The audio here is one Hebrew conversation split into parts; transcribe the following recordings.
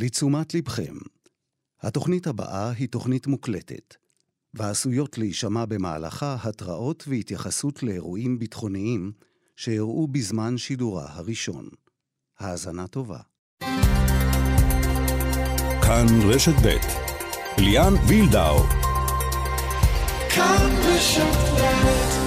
לתשומת לבכם, התוכנית הבאה היא תוכנית מוקלטת, ועשויות להישמע במהלכה התראות והתייחסות לאירועים ביטחוניים שאירעו בזמן שידורה הראשון. האזנה טובה. כאן רשת ב' ליאן וילדאו. כאן רשת ב'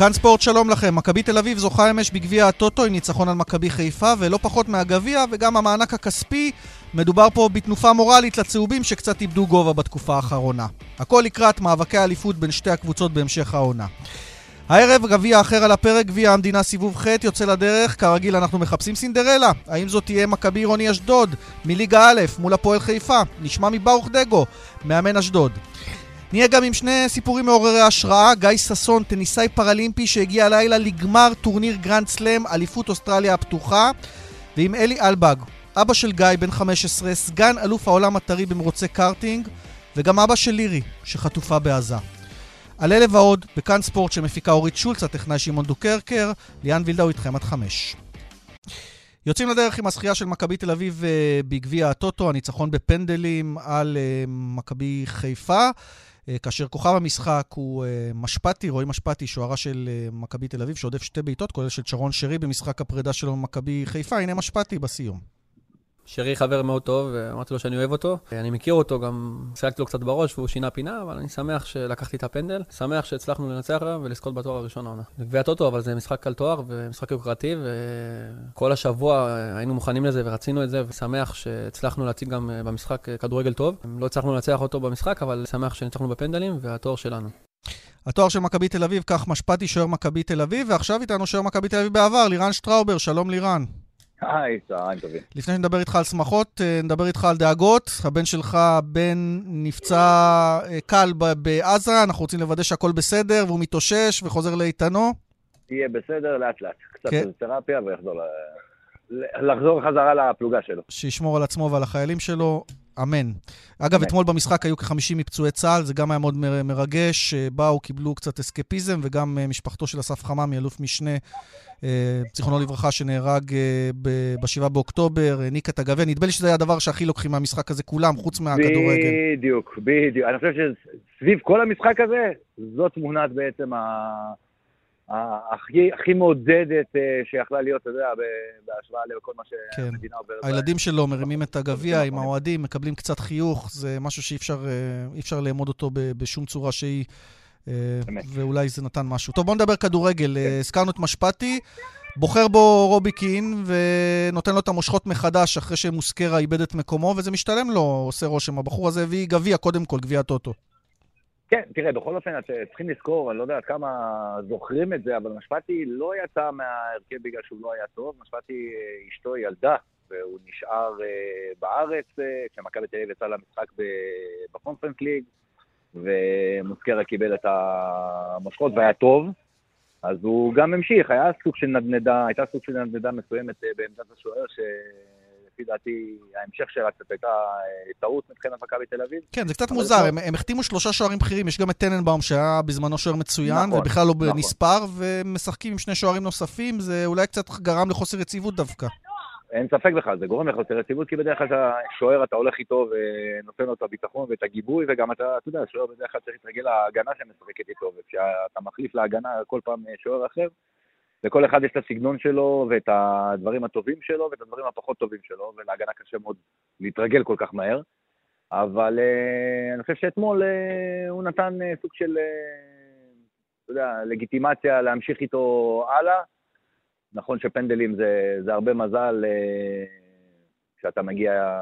כאן ספורט שלום לכם, מכבי תל אביב זוכה אמש בגביע הטוטו עם ניצחון על מכבי חיפה ולא פחות מהגביע וגם המענק הכספי, מדובר פה בתנופה מורלית לצהובים שקצת איבדו גובה בתקופה האחרונה. הכל לקראת מאבקי האליפות בין שתי הקבוצות בהמשך העונה. הערב גביע אחר על הפרק, גביע המדינה סיבוב ח' יוצא לדרך, כרגיל אנחנו מחפשים סינדרלה. האם זאת תהיה מכבי עירוני אשדוד מליגה א' מול הפועל חיפה? נשמע מברוך דגו, מאמן אשדוד. נהיה גם עם שני סיפורים מעוררי השראה, גיא ששון, טניסאי פרלימפי שהגיע הלילה לגמר טורניר גרנד סלאם, אליפות אוסטרליה הפתוחה, ועם אלי אלבג, אבא של גיא, בן 15, סגן אלוף העולם הטרי במרוצי קארטינג, וגם אבא של לירי, שחטופה בעזה. על אלה ועוד, בכאן ספורט שמפיקה אורית שולץ, הטכנאי שמעון דוקרקר, ליאן וילדאו איתכם עד חמש. יוצאים לדרך עם הזכייה של מכבי תל אביב אה, בגביע הטוטו, הניצחון בפנדלים על אה, מכבי חיפה. אה, כאשר כוכב המשחק הוא אה, משפטי, רועי משפטי, שוערה של אה, מכבי תל אביב, שעודף שתי בעיטות, כולל של שרון שרי במשחק הפרידה שלו ממכבי חיפה. הנה משפטי בסיום. שרי חבר מאוד טוב, ואמרתי לו שאני אוהב אותו. אני מכיר אותו, גם שיחקתי לו קצת בראש והוא שינה פינה, אבל אני שמח שלקחתי את הפנדל. שמח שהצלחנו לנצח עליו ולזכות בתואר הראשון העונה. גביע טוטו, אבל זה משחק על תואר ומשחק יוקרתי, וכל השבוע היינו מוכנים לזה ורצינו את זה, ושמח שהצלחנו להציג גם במשחק כדורגל טוב. לא הצלחנו לנצח אותו במשחק, אבל שמח שניצחנו בפנדלים והתואר שלנו. התואר של מכבי תל אביב, כך משפטי שוער מכבי תל אביב, ועכשיו איתנו שוער מכבי תל אביב בעבר, לירן שטראובר, שלום לירן. היי, צהריים טובים. לפני שנדבר איתך על שמחות, אה, נדבר איתך על דאגות. הבן שלך, בן, נפצע אה, קל בעזה, אנחנו רוצים לוודא שהכל בסדר, והוא מתאושש וחוזר לאיתנו. יהיה בסדר, לאט לאט. קצת כן. תרפיה ויחזור לחזור חזרה לפלוגה שלו. שישמור על עצמו ועל החיילים שלו. אמן. אגב, אתמול במשחק היו כ-50 מפצועי צה"ל, זה גם היה מאוד מרגש. אה, באו, קיבלו קצת אסקפיזם, וגם משפחתו של אסף חממי, אלוף משנה, זיכרונו לברכה, שנהרג אה, ב-7 באוקטובר, העניק את הגביע. נדמה לי שזה היה הדבר שהכי לוקחים מהמשחק הזה כולם, חוץ מהכדורגל. בדיוק, בדיוק. אני חושב שסביב כל המשחק הזה, זאת תמונת בעצם ה... הכי, הכי מעודדת אה, שיכלה להיות, אתה יודע, בהשוואה לכל מה שהמדינה כן. עוברת. הילדים שלו מרימים את הגביע עם האוהדים, מקבלים קצת חיוך, זה משהו שאי אפשר לאמוד אותו בשום צורה שהיא. אה, ואולי זה נתן משהו. טוב, בואו נדבר כדורגל. כן. הזכרנו את משפטי, בוחר בו רובי קין ונותן לו את המושכות מחדש אחרי שמוסקרה איבד את מקומו, וזה משתלם לו, עושה רושם. הבחור הזה הביא גביע, קודם כל, גביע טוטו. כן, תראה, בכל אופן, צריכים לזכור, אני לא יודע עד כמה זוכרים את זה, אבל משפטי לא יצא מההרכב בגלל שהוא לא היה טוב. משפטי, אשתו ילדה, והוא נשאר בארץ, כשמכבי תל אביב יצא למשחק בפונפרנס ליג. ומוסקרה קיבל את המושכות והיה טוב, אז הוא גם המשיך, היה סוג של נדנדה, הייתה סוג של נדנדה מסוימת אה, בעמדת השוער, שלפי דעתי ההמשך שלה קצת הייתה אה, טעות מבחינת מכבי תל אביב. כן, זה קצת מוזר, הם, הם החתימו שלושה שוערים בכירים, יש גם את טננבאום שהיה בזמנו שוער מצוין, נכון, ובכלל לא נכון. נספר, ומשחקים עם שני שוערים נוספים, זה אולי קצת גרם לחוסר יציבות דווקא. אין ספק בכלל, זה גורם לחוסר יציבות, כי בדרך כלל אתה שוער, אתה הולך איתו ונותן לו את הביטחון ואת הגיבוי, וגם אתה, אתה יודע, שוער בדרך כלל צריך להתרגל להגנה שמשחקת איתו, וכשאתה מחליף להגנה כל פעם שוער אחר, לכל אחד יש את הסגנון שלו, ואת הדברים הטובים שלו, ואת הדברים הפחות טובים שלו, ולהגנה קשה מאוד להתרגל כל כך מהר. אבל uh, אני חושב שאתמול uh, הוא נתן uh, סוג של, uh, אתה יודע, לגיטימציה להמשיך איתו הלאה. נכון שפנדלים זה, זה הרבה מזל אה, כשאתה מגיע,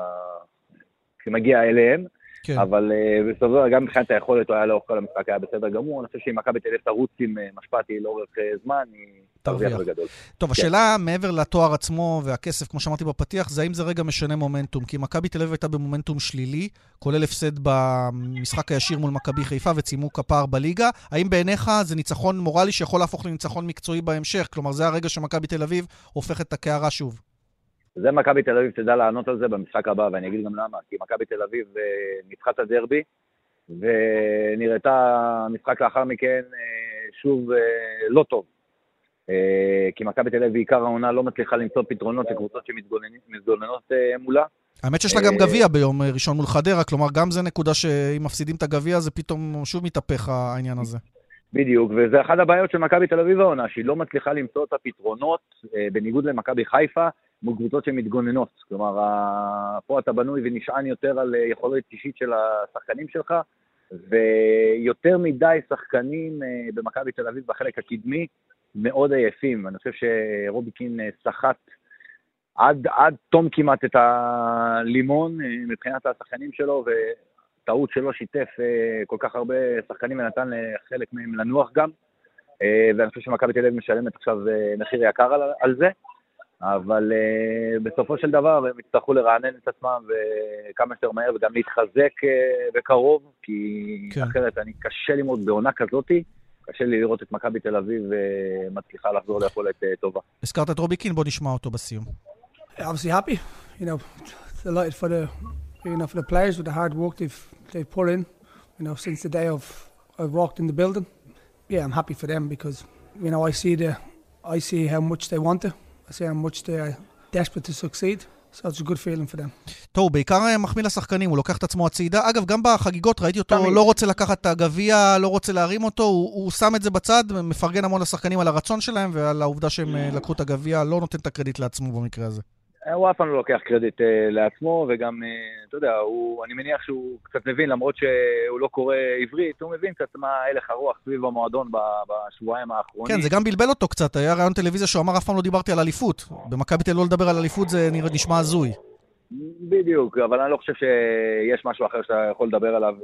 כשמגיע אליהם, כן. אבל אה, בסופו של דבר, גם מבחינת היכולת, הוא היה לאורך כל המשחק, היה בסדר גמור. אני חושב שאם מכבי תל אביב תרוץ עם אה, משפטי לאורך זמן, היא תרוויח בגדול. טוב, כן. השאלה מעבר לתואר עצמו והכסף, כמו שאמרתי בפתיח, זה האם זה רגע משנה מומנטום. כי מכבי תל אביב הייתה במומנטום שלילי, כולל הפסד במשחק הישיר מול מכבי חיפה וצימוק הפער בליגה. האם בעיניך זה ניצחון מורלי שיכול להפוך לניצחון מקצועי בהמשך? כלומר, זה הרגע שמכבי תל אביב הופכת את הקערה שוב. זה מכבי תל אביב תדע לענות על זה במשחק הבא, ואני אגיד גם למה. כי מכבי תל אביב אה, ניצחה את הדרבי, ונראתה משחק לאחר מכן אה, שוב אה, לא טוב. אה, כי מכבי תל אביב בעיקר העונה לא מצליחה למצוא פתרונות לקבוצות שמתגוננות מולה. האמת שיש לה גם גביע ביום ראשון מול חדרה, כלומר גם זה נקודה שאם מפסידים את הגביע זה פתאום שוב מתהפך העניין הזה. בדיוק, וזה אחת הבעיות של מכבי תל אביב העונה, שהיא לא מצליחה למצוא את הפתרונות, בניגוד למכבי חיפה, מול קבוצות שמתגוננות. כלומר, פה אתה בנוי ונשען יותר על יכולת אישית של השחקנים שלך, ויותר מדי שחקנים אה, במכבי תל אביב בחלק הקדמי מאוד עייפים. אני חושב שרוביקין אה, סחט עד, עד תום כמעט את הלימון אה, מבחינת השחקנים שלו, וטעות שלא שיתף כל כך הרבה שחקנים ונתן לחלק מהם לנוח גם. ואני חושב שמכבי תל אביב משלמת עכשיו מחיר יקר על, על זה. אבל uh, בסופו של דבר הם יצטרכו לרענן את עצמם וכמה שיותר מהר וגם להתחזק uh, בקרוב, כי כן. אחרת אני קשה ללמוד בעונה כזאתי. קשה לי לראות את מכבי תל אביב uh, מצליחה לחזור ליכולת uh, טובה. הזכרת את רובי קין, בוא נשמע אותו בסיום. Obviously happy, you know, delighted for the, you know, for the players with the hard work they've, they've put in, you know, since the day of I've walked in the building. Yeah, I'm happy for them because, you know, I see the, I see how much they want to. I see how much they are desperate to succeed. So it's a good feeling for them. טוב, הוא בעיקר מחמיא לשחקנים, הוא לוקח את עצמו הצידה. אגב, גם בחגיגות ראיתי אותו תמיד. לא רוצה לקחת את הגביע, לא רוצה להרים אותו, הוא, הוא שם את זה בצד, מפרגן המון לשחקנים על הרצון שלהם ועל העובדה שהם אה, לקחו את הגביע, לא נותן את הקרדיט לעצמו במקרה הזה. הוא אף פעם לא לוקח קרדיט uh, לעצמו, וגם, uh, אתה יודע, הוא, אני מניח שהוא קצת מבין, למרות שהוא לא קורא עברית, הוא מבין קצת מה הלך הרוח סביב המועדון בשבועיים האחרונים. כן, זה גם בלבל אותו קצת, היה רעיון טלוויזיה שהוא אמר, אף פעם לא דיברתי על אליפות. במכבי תל לא לדבר על אליפות זה נשמע הזוי. בדיוק, אבל אני לא חושב שיש משהו אחר שאתה יכול לדבר עליו.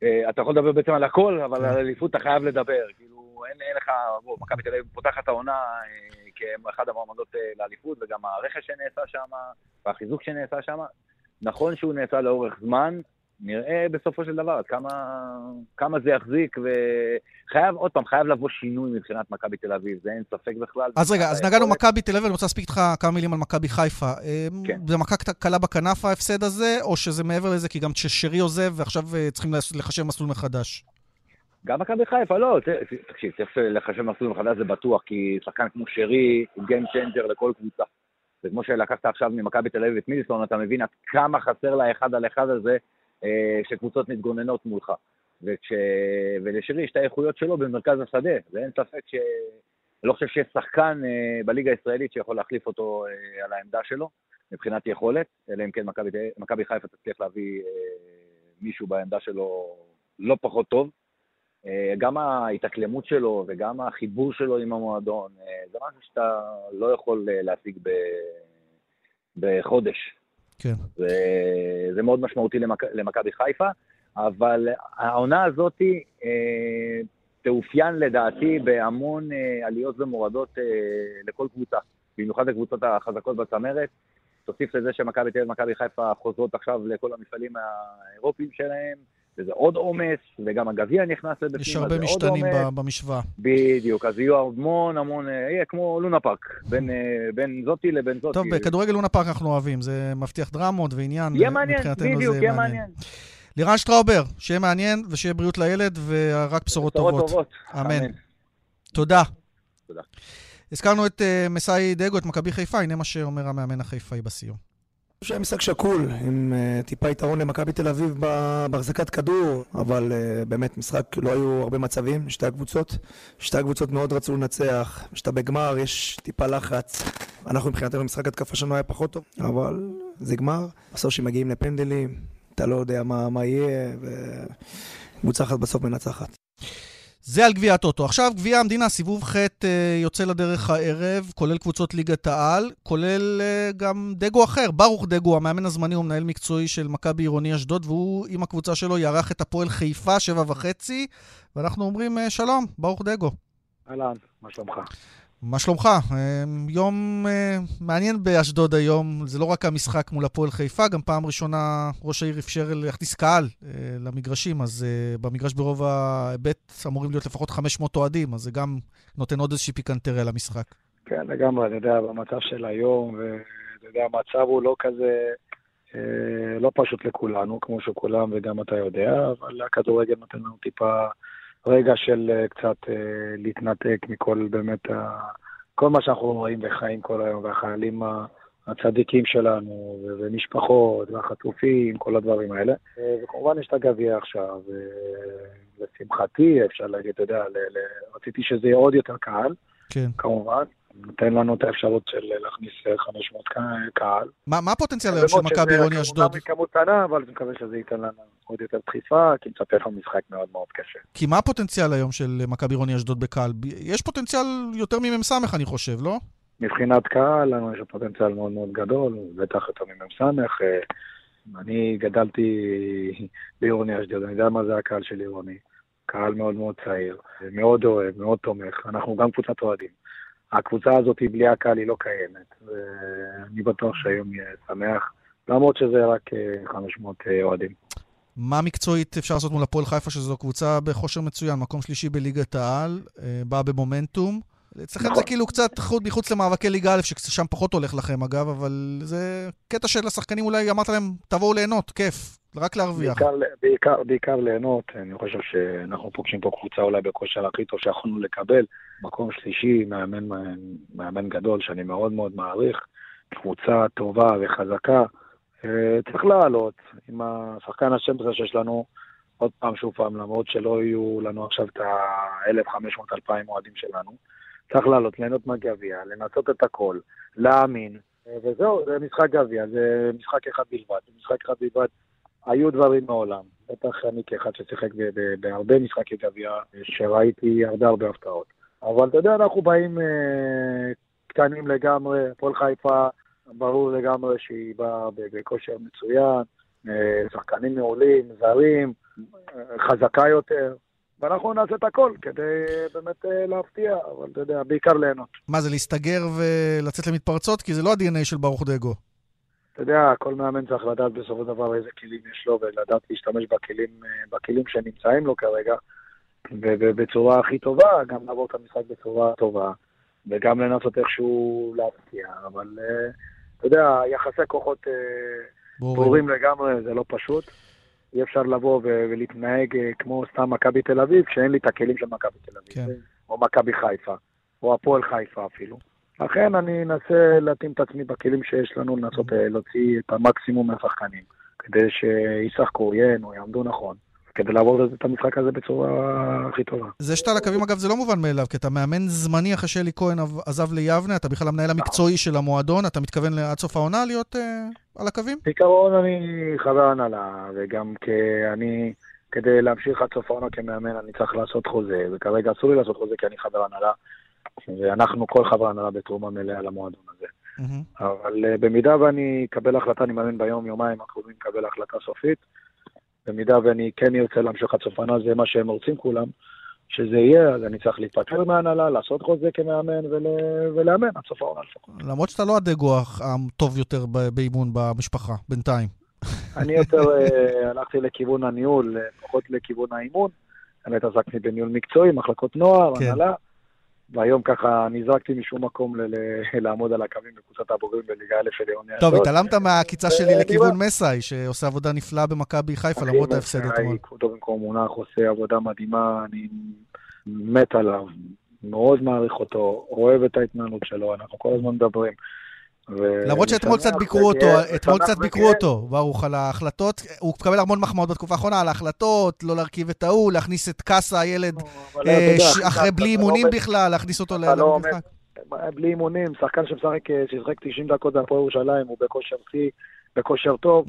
Uh, אתה יכול לדבר בעצם על הכל, אבל על אליפות אתה חייב לדבר. כאילו, אין, אין לך, מכבי תל אביב פותחת כאחד המועמדות אה, לאליפות, וגם הרכש שנעשה שם, והחיזוק שנעשה שם. נכון שהוא נעשה לאורך זמן, נראה בסופו של דבר כמה, כמה זה יחזיק, וחייב, עוד פעם, חייב לבוא שינוי מבחינת מכבי תל אביב, זה אין ספק בכלל. אז רגע, אז נגענו מכבי תל אביב, אני רוצה להספיק איתך כמה מילים על מכבי חיפה. כן. זה מכה קלה בכנף ההפסד הזה, או שזה מעבר לזה, כי גם ששרי עוזב ועכשיו אה, צריכים לחשב מסלול מחדש? גם מכבי חיפה, לא, תקשיב, צריך לחשב מסלול מחדש זה בטוח, כי שחקן כמו שרי הוא Game Changer לכל קבוצה. זה כמו שלקחת עכשיו ממכבי תל אביב את מיליסון, אתה מבין עד כמה חסר לאחד על אחד הזה אה, שקבוצות מתגוננות מולך. וכש... ולשרי יש את האיכויות שלו במרכז השדה, ואין ספק ש... אני לא חושב שיש שחקן אה, בליגה הישראלית שיכול להחליף אותו אה, על העמדה שלו, מבחינת יכולת, אלא אם כן מכבי חיפה תצליח להביא מישהו בעמדה שלו לא פחות טוב. אה, גם ההתאקלמות שלו וגם החיבור שלו עם המועדון, אה, זה משהו שאתה לא יכול אה, להשיג ב... בחודש. כן. זה, זה מאוד משמעותי למכ... למכבי חיפה, אבל העונה הזאת אה, תאופיין לדעתי בהמון אה, עליות ומורדות אה, לכל קבוצה, במיוחד לקבוצות החזקות בצמרת. תוסיף לזה שמכבי תל אביב ומכבי חיפה חוזרות עכשיו לכל המפעלים האירופיים שלהם. וזה עוד עומס, וגם הגביע נכנס לבפנים, יש הרבה משתנים במשוואה. בדיוק, אז יהיו המון המון, יהיה כמו לונה פארק, בין, אה, בין זאתי לבין זאתי. טוב, בכדורגל לונה פארק אנחנו אוהבים, זה מבטיח דרמות ועניין. יהיה מעניין, בדיוק, יהיה מעניין. לירן שטראובר, שיהיה מעניין ושיהיה בריאות לילד ורק בשורות טובות. טובות. אמן. תודה. תודה. הזכרנו את uh, מסאי דגו, את מכבי חיפה, הנה מה שאומר המאמן החיפאי בסיום. חושב שהיה משחק שקול, עם uh, טיפה יתרון למכבי תל אביב בהחזקת כדור, אבל uh, באמת משחק, לא היו הרבה מצבים, שתי הקבוצות. שתי הקבוצות מאוד רצו לנצח, כשאתה בגמר יש טיפה לחץ. אנחנו מבחינתנו משחק התקפה שלנו היה פחות טוב, אבל זה גמר. בסוף שמגיעים לפנדלים, אתה לא יודע מה, מה יהיה, וקבוצה אחת בסוף מנצחת. זה על גביע הטוטו. עכשיו, גביע המדינה, סיבוב ח' אה, יוצא לדרך הערב, כולל קבוצות ליגת העל, כולל אה, גם דגו אחר, ברוך דגו, המאמן הזמני הוא מנהל מקצועי של מכבי עירוני אשדוד, והוא עם הקבוצה שלו יערך את הפועל חיפה, שבע וחצי, ואנחנו אומרים אה, שלום, ברוך דגו. אהלן, מה שלומך? מה שלומך? אמ, יום אה, מעניין באשדוד היום, זה לא רק המשחק מול הפועל חיפה, גם פעם ראשונה ראש העיר אפשר להכניס קהל אה, למגרשים, אז אה, במגרש ברוב ההיבט אמורים להיות לפחות 500 אוהדים, אז זה גם נותן עוד איזושהי פיקנטריה למשחק. כן, לגמרי, אתה יודע, במצב של היום, ואתה יודע, המצב הוא לא כזה, לא פשוט לכולנו, כמו שכולם וגם אתה יודע, אבל הכדורגל נותן לנו טיפה רגע של אה, קצת אה, להתנתק מכל באמת. כל מה שאנחנו רואים וחיים כל היום, והחיילים הצדיקים שלנו, ומשפחות, והחטופים, כל הדברים האלה. אה, וכמובן יש את הגביע עכשיו, לשמחתי, אפשר להגיד, אתה יודע, רציתי שזה יהיה עוד יותר קהל, כן. כמובן. נותן לנו את האפשרות של להכניס אה, 500 קה- קהל. מה מה הפוטנציאל היום של מכבי רוני כמובן אשדוד? בכמות קטנה, אבל אני מקווה שזה ייתן לנו עוד יותר דחיפה, כי מצפה לנו משחק מאוד מאוד קשה. כי מה הפוטנציאל היום של מכבי רוני אשדוד בקהל? יש פוטנציאל יותר ממ"ס, אני חושב, לא? מבחינת קהל, לנו יש פוטנציאל מאוד מאוד גדול, בטח יותר ממ"ס. אה, אני גדלתי בעירוני אשדוד, אני יודע מה זה הקהל של עירוני. קהל מאוד מאוד צעיר, מאוד אוהב, מאוד תומך. אנחנו גם קבוצת אוהדים. הקבוצה הזאת בלי הקהל היא לא קיימת, ואני בטוח שהיום יהיה שמח, למרות שזה רק אה, 500 אה, אוהדים. מה מקצועית אפשר לעשות מול הפועל חיפה, שזו קבוצה בכושר מצוין, מקום שלישי בליגת העל, אה, באה במומנטום. אצלכם זה נכון. כאילו קצת חוץ מחוץ למאבקי ליגה א', ששם פחות הולך לכם אגב, אבל זה קטע של השחקנים אולי אמרת להם, תבואו ליהנות, כיף, רק להרוויח. בעיקר, בעיקר, בעיקר ליהנות, אני חושב שאנחנו פוגשים פה קבוצה אולי בכושר הכי טוב שיכולנו לקבל. מקום שלישי, מאמן, מאמן גדול שאני מאוד מאוד מעריך, קבוצה טובה וחזקה. אה, צריך לעלות עם השחקן השם הזה שיש לנו, עוד פעם, שוב פעם, למרות שלא יהיו לנו עכשיו את ה-1,500-2,000 אוהדים שלנו. צריך לעלות, ליהנות מהגביע, לנסות את הכל, להאמין, אה, וזהו, זה משחק גביע, זה משחק אחד בלבד. זה משחק אחד בלבד. היו דברים מעולם. בטח אני כאחד ששיחק בהרבה משחקי גביע, שראיתי הרבה הרבה הפתעות. אבל אתה יודע, אנחנו באים אה, קטנים לגמרי, הפועל חיפה, ברור לגמרי שהיא באה בכושר מצוין, אה, שחקנים מעולים, זרים, אה, חזקה יותר, ואנחנו נעשה את הכל כדי באמת אה, להפתיע, אבל אתה יודע, בעיקר ליהנות. מה זה, להסתגר ולצאת למתפרצות? כי זה לא ה-DNA של ברוך דגו. אתה יודע, כל מאמן צריך לדעת בסופו של דבר איזה כלים יש לו, ולדעת להשתמש בכלים, אה, בכלים שנמצאים לו כרגע, ובצורה הכי טובה, גם לעבור את המשחק בצורה טובה, וגם לנסות איכשהו להפתיע, אבל אה, אתה יודע, יחסי כוחות אה, ברורים. לגמרי, זה לא פשוט. אי אפשר לבוא ולהתנהג כמו סתם מכבי תל אביב, כשאין לי את הכלים של מכבי תל אביב, כן. או מכבי חיפה, או הפועל חיפה אפילו. לכן אני אנסה להתאים את עצמי בכלים שיש לנו, לנסות אה, להוציא את המקסימום מהשחקנים, כדי שישחקו, ייהנו, יעמדו נכון, כדי לעבור את המשחק הזה בצורה הכי טובה. זה שאתה על הקווים, אגב, זה לא מובן מאליו, כי אתה מאמן זמני אחרי שאלי כהן עזב ליבנה, אתה בכלל המנהל המקצועי של המועדון, אתה מתכוון עד סוף העונה להיות אה, על הקווים? בעיקרון אני חבר הנהלה, וגם כאני, כדי להמשיך עד סוף העונה כמאמן, אני צריך לעשות חוזה, וכרגע אסור לי לעשות חוזה כי אני חבר הנהלה, ואנחנו כל חבר הנהלה בתרומה מלאה למועדון הזה. מהמם. אבל uh, במידה ואני אקבל החלטה, אני מאמין ביום, יומיים הקרובים אקבל החלטה סופית. במידה ואני כן ארצה להמשיך עד סוף העונה, זה מה שהם רוצים כולם, שזה יהיה, אז אני צריך להתפטר מההנהלה, לעשות חוזה כמאמן ול... ולאמן עד סוף העונה לפחות. למרות שאתה לא הדגו הטוב יותר באימון במשפחה, בינתיים. אני יותר uh, הלכתי לכיוון הניהול, אה, פחות לכיוון האימון. באמת עסקתי בניהול מקצועי, מחלקות נוער, כן. הנהלה. והיום ככה נזרקתי משום מקום ל- ל- לעמוד על הקווים בקבוצת הבוגרים בליגה א' של עירוני טוב. התעלמת מהעקיצה שלי אה, לכיוון מסאי, שעושה עבודה נפלאה במכבי חיפה, למרות ההפסד אתמול. כבודו במקום מונח עושה עבודה מדהימה, אני מת עליו, מאוד מעריך אותו, אוהב את ההתנהלות שלו, אנחנו כל הזמן מדברים. ו- למרות שאתמול קצת ביקרו אותו, אתמול קצת ביקרו. אותו, ברוך, על ההחלטות. הוא מקבל המון מחמאות בתקופה האחרונה על ההחלטות, לא להרכיב את ההוא, להכניס את קאסה, הילד, אבל אה, אחרי בלי לא אימונים בכלל, להכניס אותו לא למשחק. בלי אימונים, שחקן שמשחק, אה, ששיחק 90 דקות בהפועל ירושלים, הוא בכושר שיא, בכושר טוב.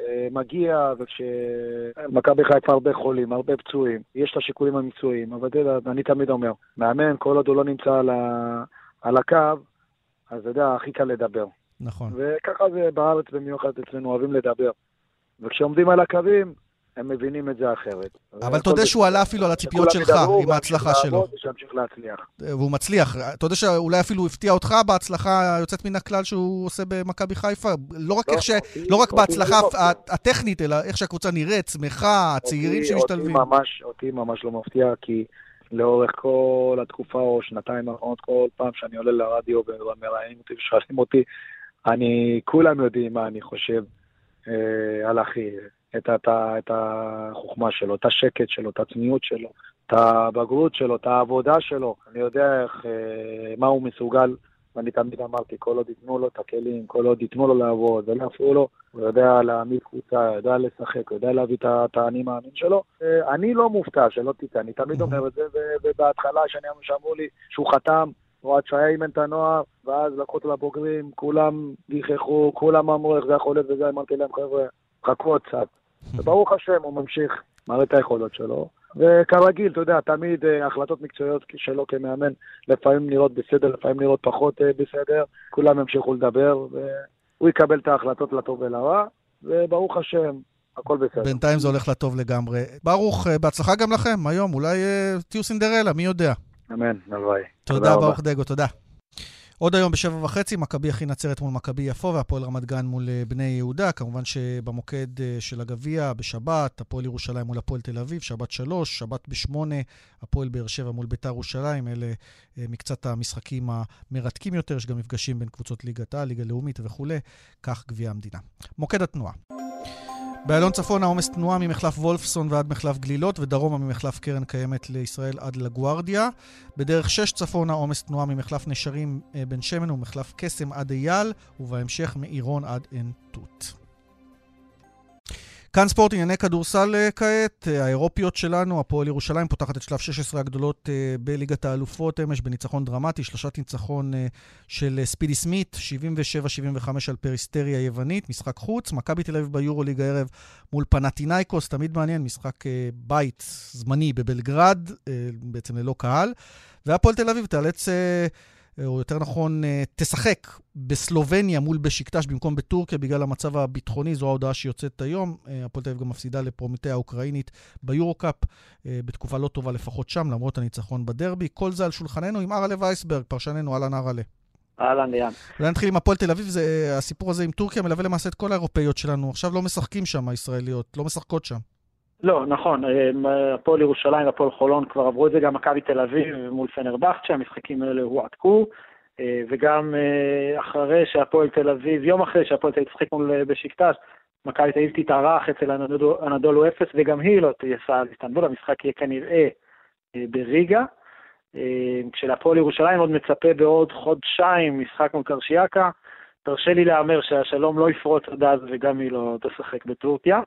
אה, מגיע, וכשמכבי חיפה הרבה חולים, הרבה פצועים, יש את השיקולים המקצועיים, אבל אתה יודע, אני תמיד אומר, מאמן, כל עוד הוא לא נמצא על, ה... על הקו, אז אתה יודע, הכי קל לדבר. נכון. וככה זה בארץ במיוחד אצלנו, אוהבים לדבר. וכשעומדים על הקווים, הם מבינים את זה אחרת. אבל תודה שהוא. עלה אפילו על הציפיות שלך, עם ההצלחה שלו. לעבוד ושימשיך להצליח. והוא מצליח. אתה יודע שאולי אפילו הפתיע אותך בהצלחה היוצאת מן הכלל שהוא עושה במכבי חיפה? לא רק לא, ש... לא רק בהצלחה לא הטכנית, אלא איך שהקבוצה נראית, שמחה, הצעירים שמשתלבים. אותי ממש לא מפתיע, כי לאורך כל התקופה או שנתיים האחרונות, כל פעם שאני עולה לרדיו ומראיינים אותי ושואלים אותי, אני, כולם יודעים מה אני חושב אה, על אחי, את, את, את החוכמה שלו, את השקט שלו, את הצניעות שלו, את הבגרות שלו, את העבודה שלו, אני יודע איך, אה, מה הוא מסוגל, ואני תמיד אמרתי, כל עוד ייתנו לו את הכלים, כל עוד ייתנו לו לעבוד ולא יפריעו לו, הוא יודע להעמיד קבוצה, יודע לשחק, הוא יודע להביא את האני מאמין שלו. אה, אני לא מופתע, שלא תטעה, אני תמיד אומר את זה, ובהתחלה, שאמרו לי שהוא חתם, או עד שהיה אימן את הנוער, ואז לקחו אותו לבוגרים, כולם גיחכו, כולם אמרו איך זה יכול להיות וזה, אמרתי להם, חבר'ה, חכו עוד קצת. וברוך השם, הוא ממשיך, מראה את היכולות שלו. וכרגיל, אתה יודע, תמיד uh, החלטות מקצועיות שלו כמאמן, לפעמים נראות בסדר, לפעמים נראות פחות uh, בסדר, כולם ימשיכו לדבר, והוא יקבל את ההחלטות לטוב ולרע, וברוך השם, הכל בסדר. בינתיים זה הולך לטוב לגמרי. ברוך, uh, בהצלחה גם לכם היום, אולי תהיו סינדרלה, מי יודע. אמן, הלוואי. תודה, תודה ברוך דגו, תודה. עוד היום בשבע וחצי, מכבי אחי נצרת מול מכבי יפו והפועל רמת גן מול אה, בני יהודה. כמובן שבמוקד אה, של הגביע, בשבת, הפועל ירושלים מול הפועל תל אביב, שבת שלוש, שבת בשמונה, הפועל באר שבע מול ביתר ירושלים. אלה אה, מקצת המשחקים המרתקים יותר. יש גם מפגשים בין קבוצות ליגת העל, ליגה לאומית וכולי. כך גביע המדינה. מוקד התנועה. באלון צפון העומס תנועה ממחלף וולפסון ועד מחלף גלילות, ודרומה ממחלף קרן קיימת לישראל עד לגוארדיה. בדרך 6 צפון העומס תנועה ממחלף נשרים אה, בן שמן ומחלף קסם עד אייל, ובהמשך מעירון עד עין תות. כאן ספורט ענייני כדורסל אה, כעת, אה, האירופיות שלנו, הפועל ירושלים פותחת את שלב 16 הגדולות אה, בליגת האלופות אמש בניצחון דרמטי, שלושת ניצחון של ספידי סמית, 77-75 על פריסטריה היוונית, משחק חוץ, מכבי תל אביב ביורוליג הערב מול פנטינאיקוס, תמיד מעניין, משחק בית זמני בבלגרד, בעצם ללא קהל, והפועל תל אביב תיאלץ... או יותר נכון, אה, תשחק בסלובניה מול בשקטש במקום בטורקיה בגלל המצב הביטחוני, זו ההודעה שיוצאת היום. אה, הפועל תל אביב גם מפסידה לפרומיטאה האוקראינית ביורו-קאפ, אה, בתקופה לא טובה לפחות שם, למרות הניצחון בדרבי. כל זה על שולחננו עם ארלה וייסברג, פרשננו, אהלן ארלה. אהלן, ליאן. אולי נתחיל עם הפועל תל אביב, זה, הסיפור הזה עם טורקיה מלווה למעשה את כל האירופאיות שלנו. עכשיו לא משחקים שם הישראליות, לא משחקות שם. לא, נכון, אה, הפועל ירושלים והפועל חולון כבר עברו את זה, גם מכבי תל אביב מול פנרבכט, שהמשחקים האלה הועתקו, אה, וגם אה, אחרי שהפועל תל אביב, יום אחרי שהפועל תל אביב תשחק מול בשקטש, מכבי תל אביב תתארח אצל הנדולו אפס, וגם היא לא תהיה סעד איסטנבול, המשחק יהיה כנראה בריגה. כשלהפועל ירושלים עוד מצפה בעוד חודשיים משחק מול קרשיאקה, תרשה לי להמר שהשלום לא יפרוץ עד אז וגם היא לא תשחק בטורקיה.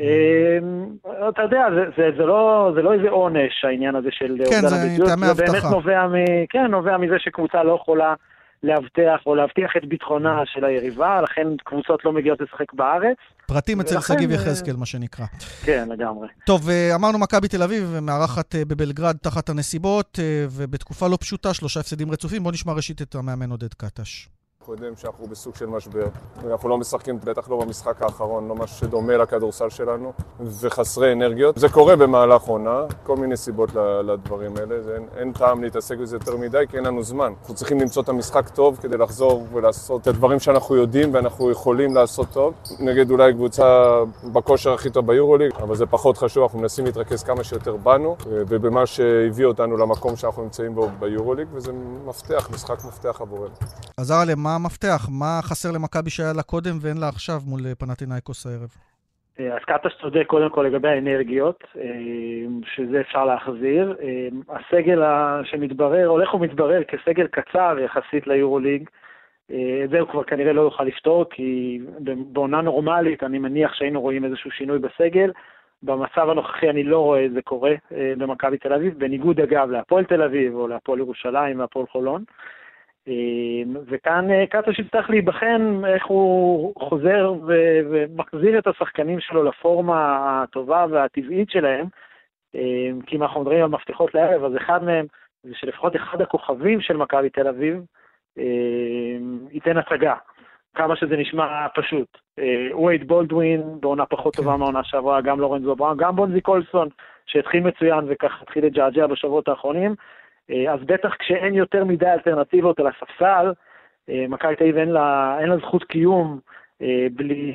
אמ, אתה יודע, זה לא, לא איזה עונש העניין הזה של כן, אובדן הביצוע, זה באמת נובע, מ, כן, נובע מזה שקבוצה לא יכולה לאבטח או להבטיח את ביטחונה של היריבה, לכן קבוצות לא מגיעות לשחק בארץ. פרטים אצל שגיב יחזקאל, מה שנקרא. כן, לגמרי. טוב, אה, אמרנו מכבי תל אביב, מארחת אה, בבלגרד תחת הנסיבות, אה, ובתקופה לא פשוטה, שלושה הפסדים רצופים. בואו נשמע ראשית את המאמן עודד קטש. יודעים שאנחנו בסוג של משבר. אנחנו לא משחקים, בטח לא במשחק האחרון, לא משהו שדומה לכדורסל שלנו, וחסרי אנרגיות. זה קורה במהלך עונה, כל מיני סיבות לדברים האלה. זה, אין, אין טעם להתעסק בזה יותר מדי, כי אין לנו זמן. אנחנו צריכים למצוא את המשחק טוב כדי לחזור ולעשות את הדברים שאנחנו יודעים ואנחנו יכולים לעשות טוב. נגד אולי קבוצה בכושר הכי טוב ביורוליג, אבל זה פחות חשוב, אנחנו מנסים להתרכז כמה שיותר בנו, ובמה שהביא אותנו למקום שאנחנו נמצאים בו ביורוליג, וזה מפתח, משחק מפתח עבורנו. עזר עליהם, מה המפתח? מה חסר למכבי שהיה לה קודם ואין לה עכשיו מול אה, פנטינאיקוס הערב? אה, אז קטש צודק קודם כל לגבי האנרגיות, אה, שזה אפשר להחזיר. הסגל שמתברר, הולך ומתברר כסגל קצר יחסית ליורוליג, את זה הוא כבר כנראה לא יוכל לפתור, כי בעונה נורמלית אני מניח שהיינו רואים איזשהו שינוי בסגל. במצב הנוכחי אני לא רואה את זה קורה במכבי תל אביב, בניגוד אגב להפועל תל אביב או להפועל ירושלים והפועל חולון. וכאן אה, קטוש יצטרך להיבחן איך הוא חוזר ו- ומחזיר את השחקנים שלו לפורמה הטובה והטבעית שלהם, אמ, כי אם אנחנו מדברים על מפתחות לערב, אז אחד מהם זה שלפחות אחד הכוכבים של מכבי תל אביב אמ, ייתן הצגה, כמה שזה נשמע פשוט. וייד אה, בולדווין בעונה פחות טובה כן. מהעונה שעברה, גם לורנזו בראון, גם בונזי קולסון, שהתחיל מצוין וככה התחיל לג'עג'ע בשבועות האחרונים. אה, אז בטח כשאין יותר מדי אלטרנטיבות על הספסל, אה, מכבי תל אביב אין, אין לה זכות קיום אה, בלי,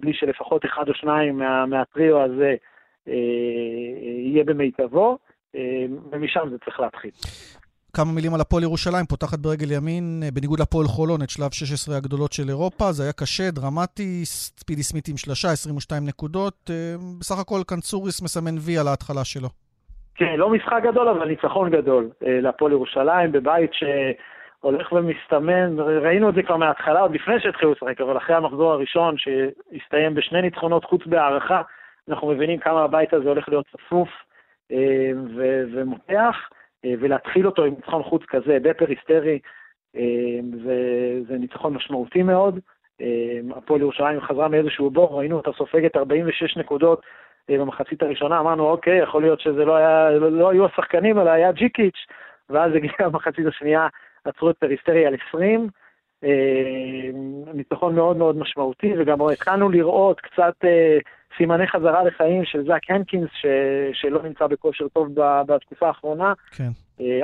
בלי שלפחות אחד או שניים מה, מהטריו הזה יהיה במיטבו, ומשם זה צריך להתחיל. כמה מילים על הפועל ירושלים, פותחת ברגל ימין, בניגוד לפועל חולון, את שלב 16 הגדולות של אירופה. זה היה קשה, דרמטי, ספידי סמית עם שלושה, 22 נקודות. בסך הכל קנצוריס מסמן וי על ההתחלה שלו. כן, לא משחק גדול, אבל ניצחון גדול אה, להפועל ירושלים, בבית שהולך ומסתמן, ראינו את זה כבר מההתחלה, עוד לפני שהתחילו לשחק, אבל אחרי המחזור הראשון, שהסתיים בשני ניצחונות חוץ בהערכה, אנחנו מבינים כמה הבית הזה הולך להיות צפוף אה, ו- ומותח, אה, ולהתחיל אותו עם ניצחון חוץ כזה, בפריסטרי, זה, זה ניצחון משמעותי מאוד. הפועל ירושלים חזרה מאיזשהו בור, ראינו אותה סופגת 46 נקודות במחצית הראשונה, אמרנו, אוקיי, יכול להיות שזה לא, היה, לא, לא היו השחקנים, אלא היה ז'יקיץ', ואז הגיעה המחצית השנייה, עצרו את פריסטרי על 20. ניצחון מאוד מאוד משמעותי, וגם התחלנו לראות קצת סימני חזרה לחיים של זאק הנקינס, ש... שלא נמצא בכושר טוב בתקופה האחרונה. כן.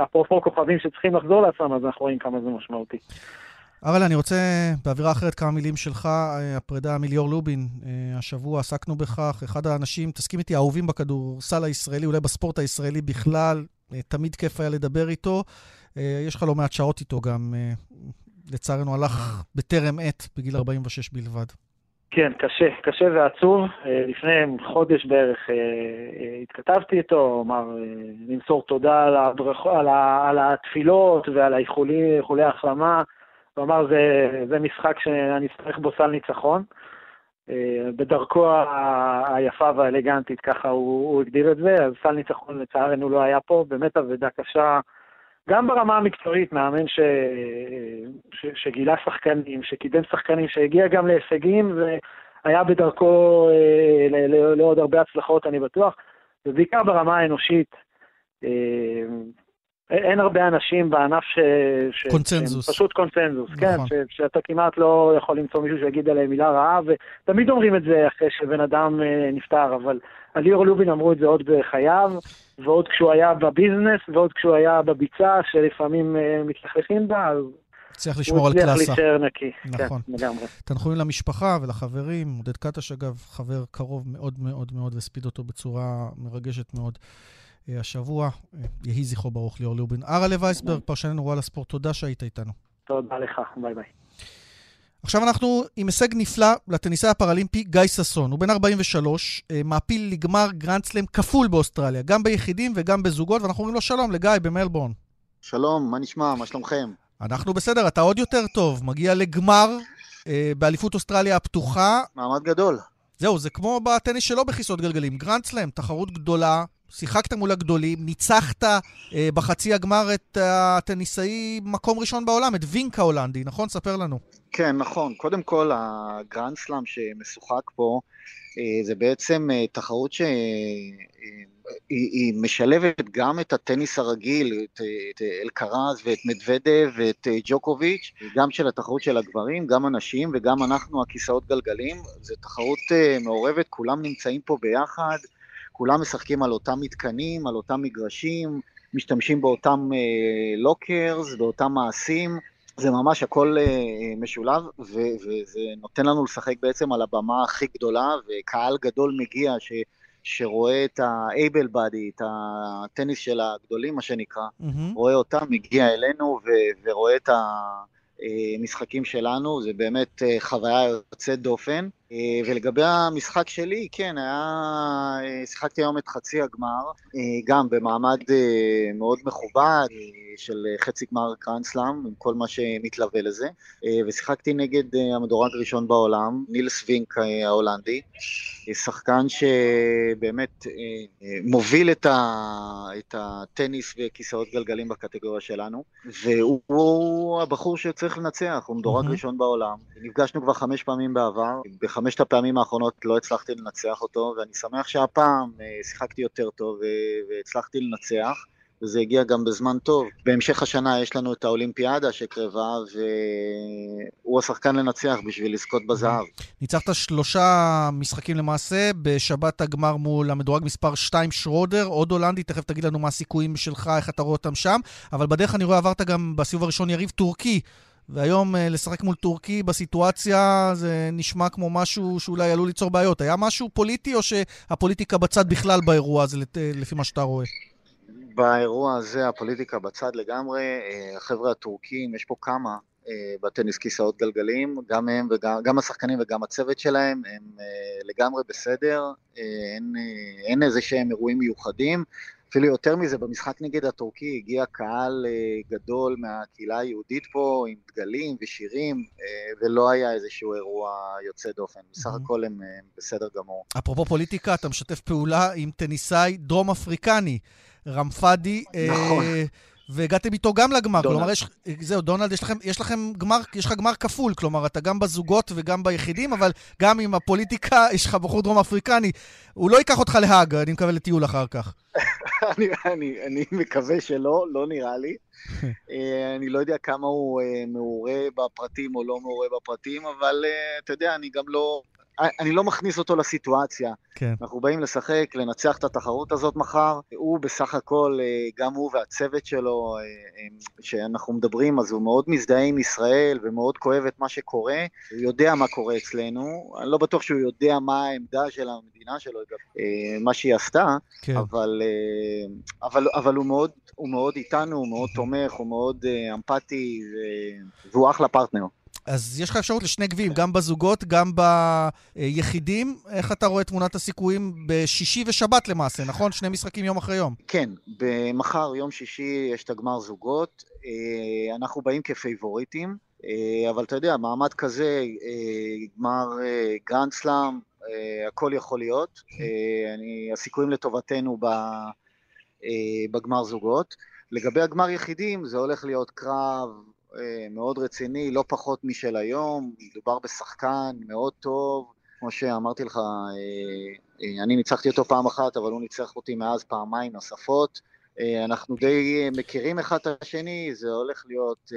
אפרופו כוכבים שצריכים לחזור לעצמם, אז אנחנו רואים כמה זה משמעותי. אבל אני רוצה, באווירה אחרת, כמה מילים שלך, הפרידה מליאור לובין. השבוע עסקנו בכך, אחד האנשים, תסכים איתי, האהובים בכדורסל הישראלי, אולי בספורט הישראלי בכלל, תמיד כיף היה לדבר איתו. יש לך לא מעט שעות איתו גם, לצערנו הלך בטרם עת, בגיל 46 בלבד. כן, קשה, קשה ועצוב. לפני חודש בערך התכתבתי איתו, אמר למסור תודה על, הדרכ... על, ה... על התפילות ועל האיחולי החלמה. אמר, זה, זה משחק שאני אצטרך בו סל ניצחון. בדרכו היפה והאלגנטית, ככה הוא, הוא הגדיר את זה, אז סל ניצחון לצערנו לא היה פה, באמת אבדה קשה, גם ברמה המקצועית, מאמן ש, ש, שגילה שחקנים, שקידם שחקנים, שהגיע גם להישגים והיה בדרכו אה, לעוד הרבה הצלחות, אני בטוח, ובעיקר ברמה האנושית. אה, אין הרבה אנשים בענף ש... קונצנזוס. פשוט קונצנזוס, כן, נכון. כן, ש... שאתה כמעט לא יכול למצוא מישהו שיגיד עליהם מילה רעה, ותמיד אומרים את זה אחרי שבן אדם אה, נפטר, אבל על ליאור לובין אמרו את זה עוד בחייו, ועוד כשהוא היה בביזנס, ועוד כשהוא היה בביצה, שלפעמים uh, מתלכלכים בה, אז... צריך לשמור על קלאסה. הוא הצליח להישאר נקי, נכון. כן, לגמרי. תנחומים למשפחה ולחברים, עודד קטש אגב, חבר קרוב מאוד מאוד מאוד, והספיד אותו בצורה מרגשת מאוד. אה, השבוע, אה, יהי זכרו ברוך ליאור לובין. ארלה וייסברג, פרשננו וואלה ספורט, תודה שהיית איתנו. תודה לך, ביי ביי. עכשיו אנחנו עם הישג נפלא לטניסאי הפראלימפי גיא ששון. הוא בן 43, אה, מעפיל לגמר גרנדסלם כפול באוסטרליה, גם ביחידים וגם בזוגות, ואנחנו אומרים לו שלום לגיא במלבורן. שלום, מה נשמע? מה שלומכם? אנחנו בסדר, אתה עוד יותר טוב. מגיע לגמר אה, באליפות אוסטרליה הפתוחה. מעמד גדול. זהו, זה כמו בטניס שלא בכיסאות גלגלים. גרנדסלם, תחרות גדולה, שיחקת מול הגדולים, ניצחת אה, בחצי הגמר את הטניסאי מקום ראשון בעולם, את וינק ההולנדי, נכון? ספר לנו. כן, נכון. קודם כל, הגרנד סלאם שמשוחק פה, אה, זה בעצם אה, תחרות שהיא אה, משלבת גם את הטניס הרגיל, את, את אלקרז ואת מדוודב ואת ג'וקוביץ', גם של התחרות של הגברים, גם הנשים וגם אנחנו, הכיסאות גלגלים. זו תחרות מעורבת, כולם נמצאים פה ביחד. כולם משחקים על אותם מתקנים, על אותם מגרשים, משתמשים באותם אה, לוקרס, באותם מעשים, זה ממש הכל אה, משולב, ו- וזה נותן לנו לשחק בעצם על הבמה הכי גדולה, וקהל גדול מגיע ש... שרואה את ה-able body, את הטניס של הגדולים, מה שנקרא, mm-hmm. רואה אותם, מגיע אלינו ו- ורואה את המשחקים שלנו, זה באמת אה, חוויה יוצאת דופן. אה, ולגבי המשחק שלי, כן, היה... אה, שיחקתי היום את חצי הגמר, אה, גם במעמד מאוד מכובד של חצי גמר קרנסלאם, עם כל מה שמתלווה לזה, ושיחקתי נגד המדורג הראשון בעולם, נילס וינק ההולנדי, שחקן שבאמת מוביל את, ה... את הטניס וכיסאות גלגלים בקטגוריה שלנו, והוא הבחור שצריך לנצח, הוא מדורג mm-hmm. ראשון בעולם. נפגשנו כבר חמש פעמים בעבר, בחמשת הפעמים האחרונות לא הצלחתי לנצח אותו, ואני שמח שהפעם אה, שיחקתי יותר טוב והצלחתי לנצח. וזה הגיע גם בזמן טוב. בהמשך השנה יש לנו את האולימפיאדה שקרבה, והוא השחקן לנצח בשביל לזכות בזהב. ניצחת שלושה משחקים למעשה, בשבת הגמר מול המדורג מספר 2 שרודר, עוד הולנדי, תכף תגיד לנו מה הסיכויים שלך, איך אתה רואה אותם שם, אבל בדרך אני רואה עברת גם בסיבוב הראשון יריב טורקי. והיום אה, לשחק מול טורקי בסיטואציה זה נשמע כמו משהו שאולי עלול ליצור בעיות. היה משהו פוליטי או שהפוליטיקה בצד בכלל באירוע הזה, לפי מה שאתה רואה? באירוע הזה הפוליטיקה בצד לגמרי. אה, החבר'ה הטורקים, יש פה כמה אה, בטניס כיסאות גלגלים, גם הם וגם השחקנים וגם הצוות שלהם, הם לגמרי בסדר, אין, אין איזה שהם אירועים מיוחדים. אפילו יותר מזה, במשחק נגד הטורקי הגיע קהל אה, גדול מהקהילה היהודית פה, עם דגלים ושירים, אה, ולא היה איזשהו אירוע יוצא דופן. בסך הכל הם בסדר גמור. אפרופו פוליטיקה, אתה משתף פעולה עם טניסאי דרום אפריקני, רמפדי. נכון. והגעתם איתו גם לגמר. דונלד. כלומר, יש, זהו, דונלד, יש לכם, יש לכם גמר, יש לך גמר כפול, כלומר, אתה גם בזוגות וגם ביחידים, אבל גם עם הפוליטיקה, יש לך בחור דרום אפריקני. הוא לא ייקח אותך להאג, אני מקווה לטיול אחר כך. אני, אני, אני מקווה שלא, לא נראה לי. אה, אני לא יודע כמה הוא אה, מעורה בפרטים או לא מעורה בפרטים, אבל אה, אתה יודע, אני גם לא... אני לא מכניס אותו לסיטואציה. כן. אנחנו באים לשחק, לנצח את התחרות הזאת מחר. הוא בסך הכל, גם הוא והצוות שלו, שאנחנו מדברים, אז הוא מאוד מזדהה עם ישראל ומאוד כואב את מה שקורה. הוא יודע מה קורה אצלנו. אני לא בטוח שהוא יודע מה העמדה של המדינה שלו, מה שהיא עשתה, כן. אבל, אבל, אבל הוא, מאוד, הוא מאוד איתנו, הוא מאוד תומך, הוא מאוד אמפתי, והוא אחלה פרטנר. אז יש לך אפשרות לשני גביעים, גם בזוגות, גם ביחידים. איך אתה רואה תמונת הסיכויים בשישי ושבת למעשה, נכון? שני משחקים יום אחרי יום. כן, במחר, יום שישי, יש את הגמר זוגות. אנחנו באים כפייבוריטים, אבל אתה יודע, מעמד כזה, גמר גרנד סלאם, הכל יכול להיות. אני, הסיכויים לטובתנו בגמר זוגות. לגבי הגמר יחידים, זה הולך להיות קרב מאוד רציני, לא פחות משל היום, מדובר בשחקן מאוד טוב, כמו שאמרתי לך, אני ניצחתי אותו פעם אחת, אבל הוא ניצח אותי מאז פעמיים נוספות. אנחנו די מכירים אחד את השני, זה הולך להיות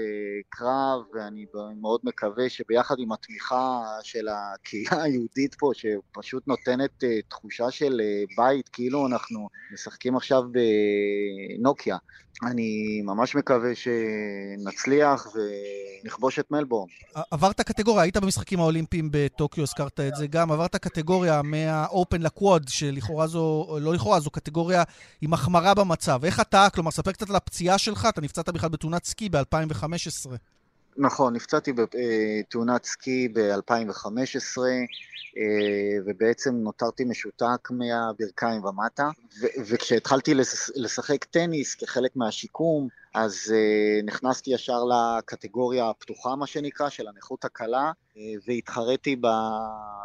קרב, ואני מאוד מקווה שביחד עם התמיכה של הקהילה היהודית פה, שפשוט נותנת תחושה של בית, כאילו אנחנו משחקים עכשיו בנוקיה. אני ממש מקווה שנצליח ונכבוש את מלבורן. עברת קטגוריה, היית במשחקים האולימפיים בטוקיו, הזכרת את זה גם, עברת קטגוריה מהאופן לקוואד, שלכאורה זו, לא לכאורה, זו קטגוריה עם החמרה במצב. איך אתה, כלומר, ספר קצת על הפציעה שלך, אתה נפצעת בכלל בתאונת סקי ב-2015. נכון, נפצעתי בתאונת סקי ב-2015, ובעצם נותרתי משותק מהברכיים ומטה, וכשהתחלתי לשחק טניס כחלק מהשיקום, אז נכנסתי ישר לקטגוריה הפתוחה, מה שנקרא, של הנכות הקלה, והתחרתי